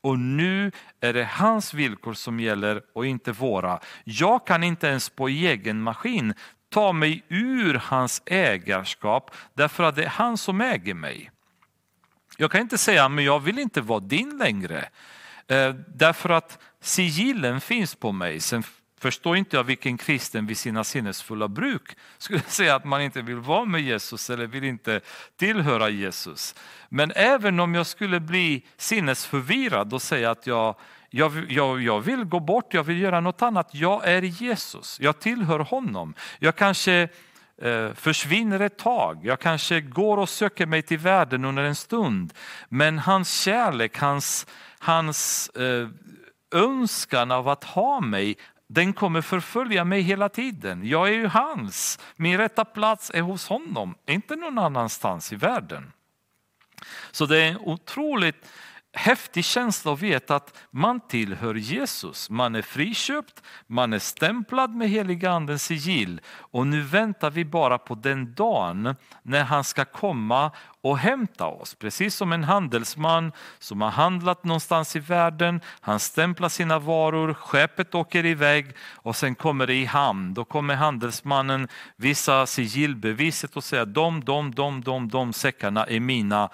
Och nu är det hans villkor som gäller och inte våra. Jag kan inte ens på egen maskin ta mig ur hans ägarskap därför att det är han som äger mig. Jag kan inte säga men jag vill inte vara din längre. Eh, därför att sigillen finns på mig. Sen förstår inte jag vilken kristen vid sina sinnesfulla bruk skulle säga att man inte vill vara med Jesus eller vill inte tillhöra Jesus. Men även om jag skulle bli sinnesförvirrad och säga att jag, jag, jag, jag vill gå bort, jag vill göra något annat. Jag är Jesus, jag tillhör honom. Jag kanske Eh, försvinner ett tag, jag kanske går och söker mig till världen under en stund. Men hans kärlek, hans, hans eh, önskan av att ha mig den kommer förfölja mig hela tiden. Jag är ju hans. Min rätta plats är hos honom, inte någon annanstans i världen. Så det är en otroligt häftig känsla att veta att man tillhör Jesus. Man är friköpt, man är stämplad med heliga andens sigill och nu väntar vi bara på den dagen när han ska komma och hämta oss. Precis som en handelsman som har handlat någonstans i världen, han stämplar sina varor, skeppet åker iväg och sen kommer det i hamn. Då kommer handelsmannen visa sigillbeviset och säga de, de, de, de, de säckarna är mina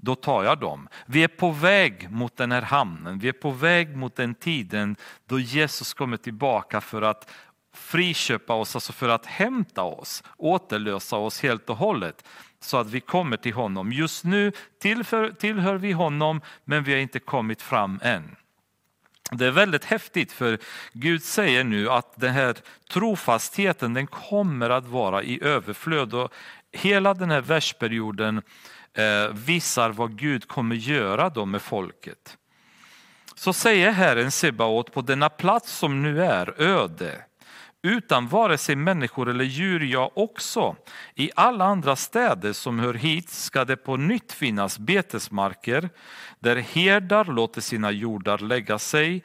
då tar jag dem. Vi är på väg mot den här hamnen, vi är på väg mot den tiden då Jesus kommer tillbaka för att friköpa oss, alltså för att hämta oss, återlösa oss helt och hållet så att vi kommer till honom. Just nu tillhör, tillhör vi honom men vi har inte kommit fram än. Det är väldigt häftigt för Gud säger nu att den här trofastheten den kommer att vara i överflöd och hela den här versperioden eh, Eh, visar vad Gud kommer göra då med folket. Så säger Herren Sebaot på denna plats som nu är öde utan vare sig människor eller djur, ja också. I alla andra städer som hör hit ska det på nytt finnas betesmarker där herdar låter sina jordar lägga sig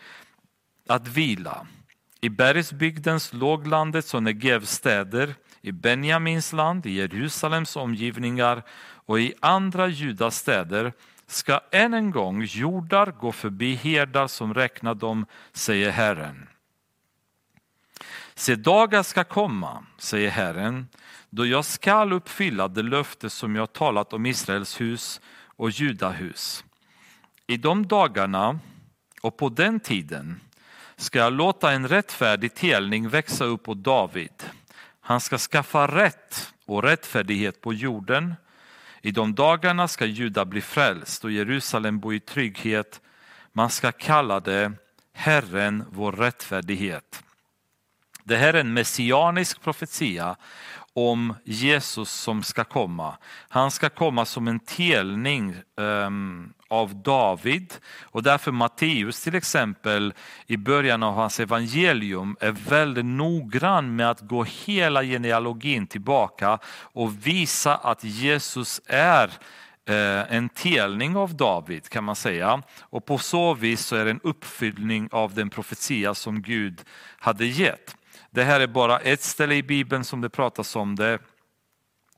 att vila. I bergsbygdens låglandets och Negevs städer, i Benjamins land, i Jerusalems omgivningar och i andra Judas städer ska än en gång jordar gå förbi herdar som räknar dem, säger Herren. Se, dagar ska komma, säger Herren, då jag skall uppfylla det löfte som jag talat om Israels hus och Judahus. I de dagarna och på den tiden ska jag låta en rättfärdig telning växa upp åt David. Han ska skaffa rätt och rättfärdighet på jorden. I de dagarna ska Juda bli frälst och Jerusalem bo i trygghet. Man ska kalla det Herren vår rättfärdighet. Det här är en messianisk profetia om Jesus som ska komma. Han ska komma som en telning um, av David och därför Matteus till exempel i början av hans evangelium är väldigt noggrann med att gå hela genealogin tillbaka och visa att Jesus är eh, en telning av David kan man säga och på så vis så är det en uppfyllning av den profetia som Gud hade gett. Det här är bara ett ställe i Bibeln som det pratas om det.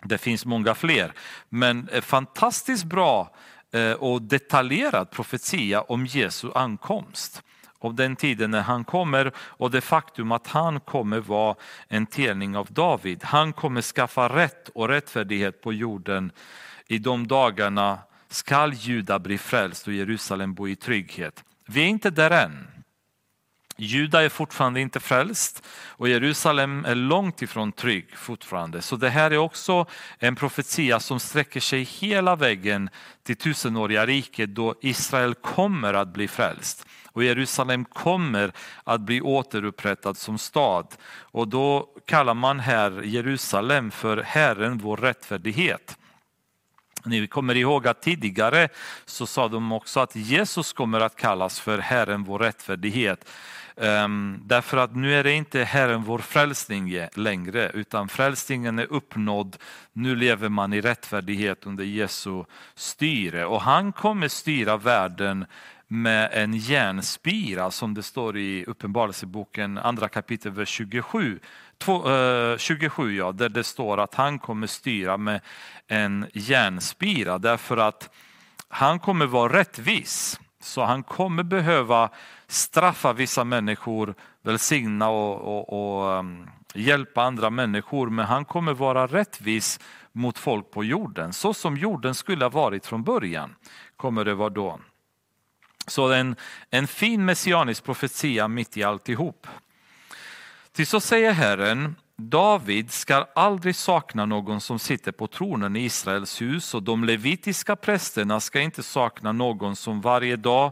Det finns många fler, men eh, fantastiskt bra eh, och detaljerad profetia om Jesu ankomst. Om den tiden när han kommer och det faktum att han kommer vara en telning av David. Han kommer skaffa rätt och rättfärdighet på jorden. I de dagarna skall Juda bli frälst och Jerusalem bo i trygghet. Vi är inte där än. Juda är fortfarande inte frälst och Jerusalem är långt ifrån trygg fortfarande. Så det här är också en profetia som sträcker sig hela vägen till tusenåriga riket då Israel kommer att bli frälst och Jerusalem kommer att bli återupprättad som stad. Och då kallar man här Jerusalem för Herren vår rättfärdighet. Ni kommer ihåg att tidigare så sa de också att Jesus kommer att kallas för Herren vår rättfärdighet. Um, därför att nu är det inte Herren vår frälsning längre, utan frälsningen är uppnådd. Nu lever man i rättfärdighet under Jesu styre och han kommer styra världen med en järnspira som det står i Uppenbarelseboken andra kapitel vers 27. Två, eh, uh, 27 ja, där det står att han kommer styra med en järnspira därför att han kommer vara rättvis. Så han kommer behöva straffa vissa människor, välsigna och, och, och um, hjälpa andra människor. Men han kommer vara rättvis mot folk på jorden. Så som jorden skulle ha varit från början kommer det vara då. Så en, en fin messianisk profetia mitt i alltihop. Till så säger Herren, David ska aldrig sakna någon som sitter på tronen i Israels hus och de levitiska prästerna ska inte sakna någon som varje dag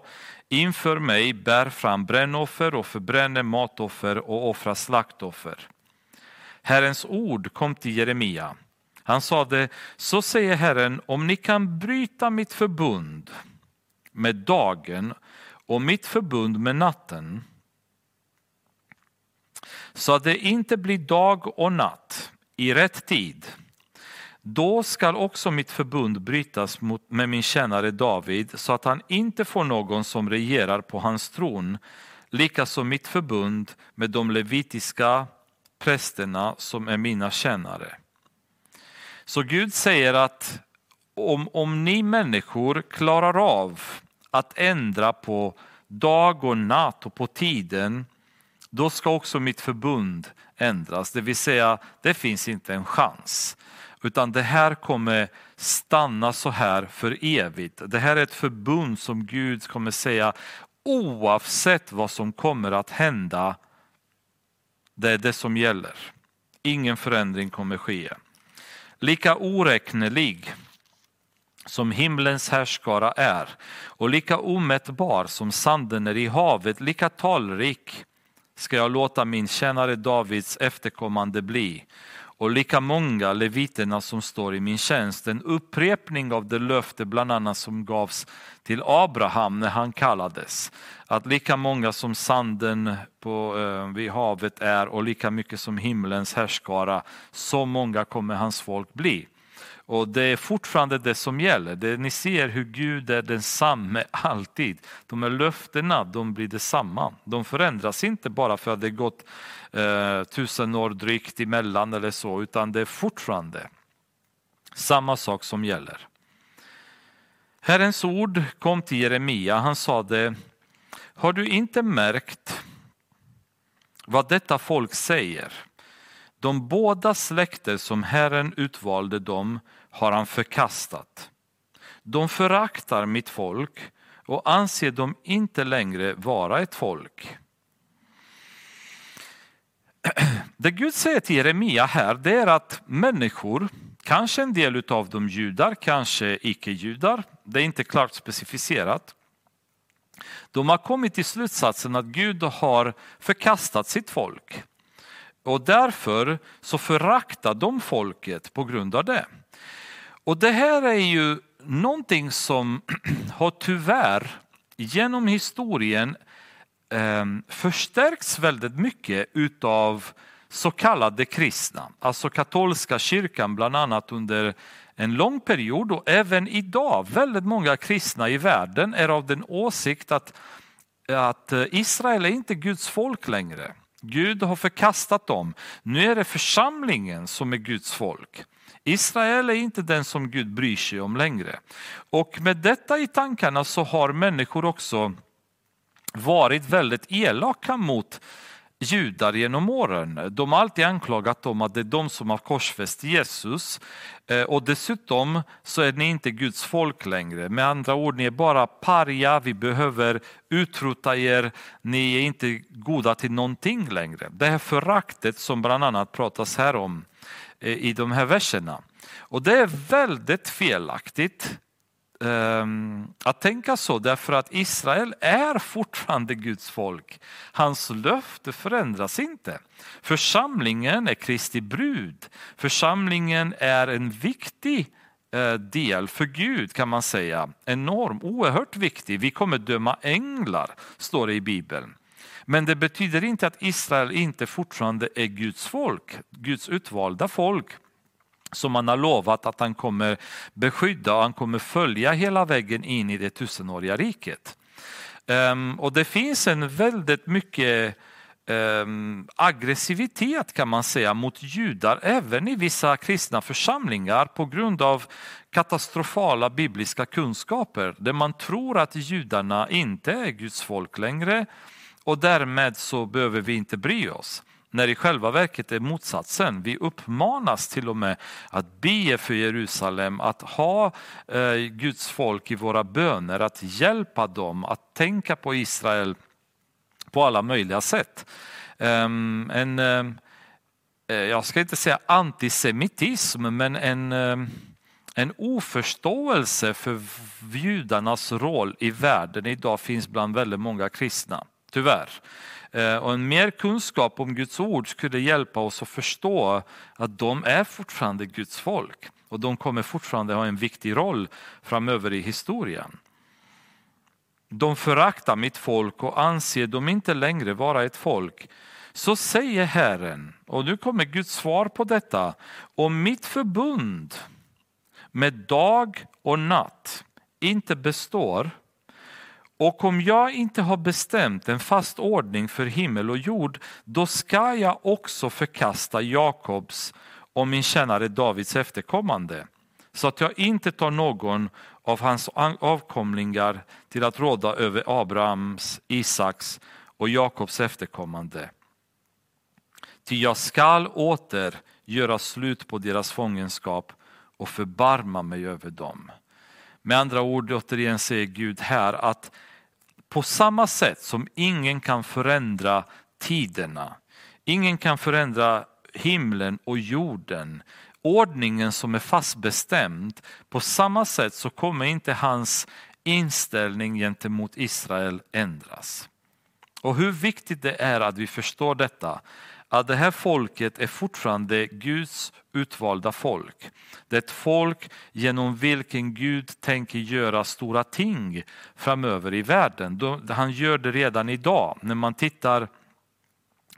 inför mig bär fram brännoffer och förbränner matoffer och offrar slaktoffer. Herrens ord kom till Jeremia. Han sade, så säger Herren, om ni kan bryta mitt förbund med dagen och mitt förbund med natten så att det inte blir dag och natt i rätt tid. Då skall också mitt förbund brytas med min tjänare David så att han inte får någon som regerar på hans tron. Likaså mitt förbund med de levitiska prästerna som är mina tjänare. Så Gud säger att om, om ni människor klarar av att ändra på dag och natt och på tiden då ska också mitt förbund ändras. Det vill säga, det finns inte en chans. Utan det här kommer stanna så här för evigt. Det här är ett förbund som Gud kommer säga oavsett vad som kommer att hända. Det är det som gäller. Ingen förändring kommer ske. Lika oräknelig som himlens härskara är och lika omättbar som sanden är i havet, lika talrik ska jag låta min tjänare Davids efterkommande bli och lika många leviterna som står i min tjänst. En upprepning av det löfte bland annat som gavs till Abraham när han kallades. Att lika många som sanden på, eh, vid havet är och lika mycket som himlens härskara, så många kommer hans folk bli. Och det är fortfarande det som gäller. Det, ni ser hur Gud är densamme alltid. De här löftena de blir detsamma. De förändras inte bara för att det gått eh, tusen år drygt emellan eller så, utan det är fortfarande samma sak som gäller. Herrens ord kom till Jeremia. Han sade, har du inte märkt vad detta folk säger? De båda släkter som Herren utvalde dem har han förkastat. De föraktar mitt folk och anser dem inte längre vara ett folk. Det Gud säger till Jeremia här det är att människor, kanske en del av dem judar, kanske icke-judar, det är inte klart specificerat. De har kommit till slutsatsen att Gud har förkastat sitt folk. Och därför så föraktar de folket på grund av det. Och det här är ju någonting som har tyvärr genom historien eh, förstärkts väldigt mycket utav så kallade kristna, alltså katolska kyrkan bland annat under en lång period och även idag. Väldigt många kristna i världen är av den åsikt att, att Israel är inte Guds folk längre. Gud har förkastat dem. Nu är det församlingen som är Guds folk. Israel är inte den som Gud bryr sig om längre. Och med detta i tankarna så har människor också varit väldigt elaka mot judar genom åren. De har alltid anklagat dem att det är de som har korsfäst Jesus eh, och dessutom så är ni inte Guds folk längre. Med andra ord, ni är bara paria, vi behöver utrota er, ni är inte goda till någonting längre. Det här föraktet som bland annat pratas här om eh, i de här verserna. Och det är väldigt felaktigt Ehm, att tänka så därför att Israel är fortfarande Guds folk. Hans löfte förändras inte. Församlingen är Kristi brud. Församlingen är en viktig eh, del för Gud kan man säga. Enorm, oerhört viktig. Vi kommer döma änglar, står det i Bibeln. Men det betyder inte att Israel inte fortfarande är Guds folk, Guds utvalda folk som han har lovat att han kommer beskydda och han kommer följa hela vägen in i det tusenåriga riket. Ehm, och det finns en väldigt mycket ehm, aggressivitet kan man säga mot judar även i vissa kristna församlingar på grund av katastrofala bibliska kunskaper där man tror att judarna inte är Guds folk längre och därmed så behöver vi inte bry oss när i själva verket är motsatsen. Vi uppmanas till och med att be för Jerusalem, att ha eh, Guds folk i våra böner, att hjälpa dem, att tänka på Israel på alla möjliga sätt. Um, en, eh, eh, jag ska inte säga antisemitism, men en, eh, en oförståelse för judarnas roll i världen idag finns bland väldigt många kristna, tyvärr. Eh, och en mer kunskap om Guds ord skulle hjälpa oss att förstå att de är fortfarande Guds folk och de kommer fortfarande ha en viktig roll framöver i historien. De föraktar mitt folk och anser dem inte längre vara ett folk. Så säger Herren, och nu kommer Guds svar på detta, om mitt förbund med dag och natt inte består och om jag inte har bestämt en fast ordning för himmel och jord, då ska jag också förkasta Jakobs och min tjänare Davids efterkommande, så att jag inte tar någon av hans avkomlingar till att råda över Abrahams, Isaks och Jakobs efterkommande. Ty jag skall åter göra slut på deras fångenskap och förbarma mig över dem. Med andra ord, återigen säger Gud här att på samma sätt som ingen kan förändra tiderna, ingen kan förändra himlen och jorden, ordningen som är fastbestämd, på samma sätt så kommer inte hans inställning gentemot Israel ändras. Och hur viktigt det är att vi förstår detta. Att det här folket är fortfarande Guds utvalda folk. Det är ett folk genom vilken Gud tänker göra stora ting framöver i världen. Han gör det redan idag. När man tittar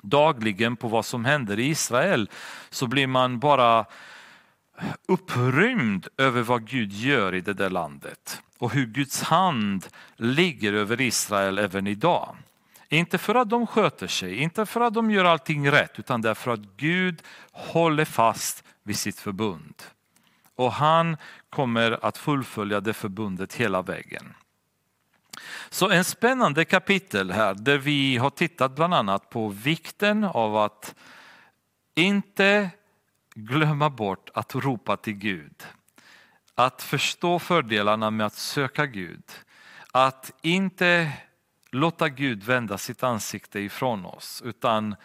dagligen på vad som händer i Israel så blir man bara upprymd över vad Gud gör i det där landet och hur Guds hand ligger över Israel även idag. Inte för att de sköter sig, inte för att de gör allting rätt, utan därför att Gud håller fast vid sitt förbund. Och han kommer att fullfölja det förbundet hela vägen. Så en spännande kapitel här där vi har tittat bland annat på vikten av att inte glömma bort att ropa till Gud. Att förstå fördelarna med att söka Gud. Att inte låta Gud vända sitt ansikte ifrån oss utan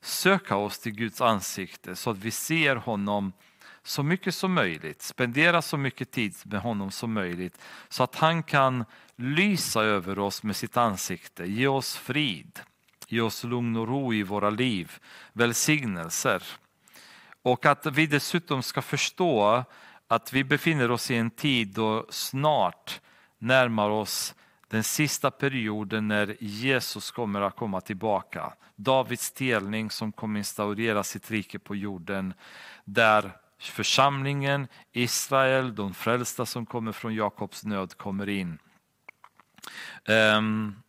söka oss till Guds ansikte så att vi ser honom så mycket som möjligt, spendera så mycket tid med honom som möjligt så att han kan lysa över oss med sitt ansikte, ge oss frid, ge oss lugn och ro i våra liv, välsignelser. Och att vi dessutom ska förstå att vi befinner oss i en tid då snart närmar oss den sista perioden när Jesus kommer att komma tillbaka. Davids delning som kommer instaurera sitt rike på jorden. Där församlingen, Israel, de frälsta som kommer från Jakobs nöd kommer in. Um,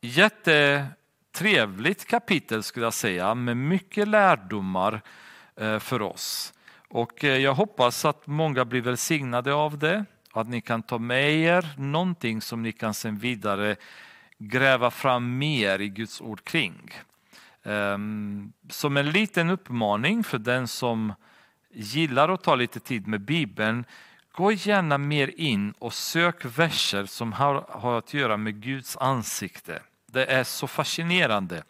jättetrevligt kapitel skulle jag säga med mycket lärdomar uh, för oss. Och uh, jag hoppas att många blir välsignade av det att ni kan ta med er någonting som ni kan sen vidare gräva fram mer i Guds ord kring. Ehm, som en liten uppmaning för den som gillar att ta lite tid med Bibeln, gå gärna mer in och sök verser som har, har att göra med Guds ansikte. Det är så fascinerande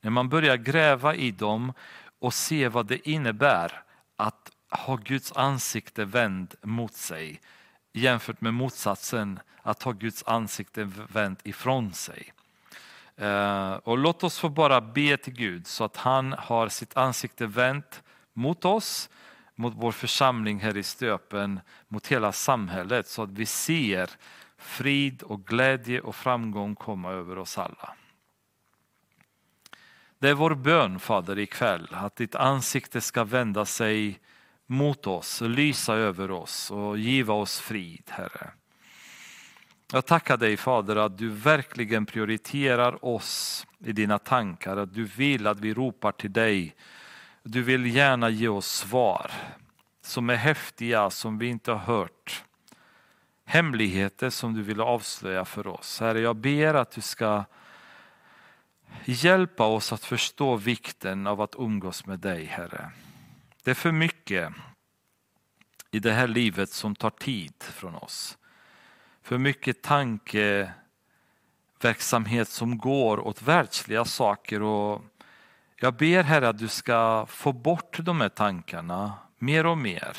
när man börjar gräva i dem och se vad det innebär att ha Guds ansikte vänd mot sig jämfört med motsatsen att ha Guds ansikte vänt ifrån sig. Eh, och låt oss få bara be till Gud så att han har sitt ansikte vänt mot oss, mot vår församling här i Stöpen, mot hela samhället så att vi ser frid och glädje och framgång komma över oss alla. Det är vår bön Fader ikväll att ditt ansikte ska vända sig mot oss, lysa över oss och giva oss frid, Herre. Jag tackar dig Fader att du verkligen prioriterar oss i dina tankar, att du vill att vi ropar till dig. Du vill gärna ge oss svar som är häftiga, som vi inte har hört. Hemligheter som du vill avslöja för oss. Herre, jag ber att du ska hjälpa oss att förstå vikten av att umgås med dig, Herre. Det är för mycket i det här livet som tar tid från oss. För mycket tankeverksamhet som går åt världsliga saker. Och jag ber Herre att du ska få bort de här tankarna mer och mer.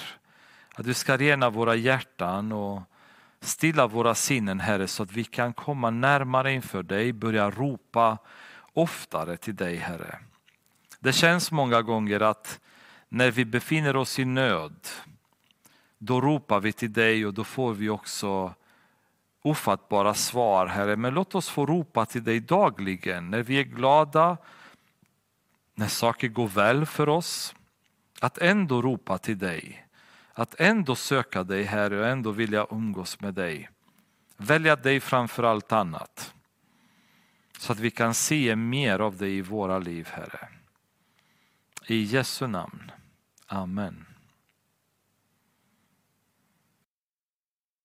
Att du ska rena våra hjärtan och stilla våra sinnen Herre så att vi kan komma närmare inför dig, börja ropa oftare till dig Herre. Det känns många gånger att när vi befinner oss i nöd, då ropar vi till dig och då får vi också ofattbara svar, Herre. Men låt oss få ropa till dig dagligen när vi är glada, när saker går väl för oss. Att ändå ropa till dig, att ändå söka dig, Herre, och ändå vilja umgås med dig. Välja dig framför allt annat. Så att vi kan se mer av dig i våra liv, Herre. I Jesu namn. Amen.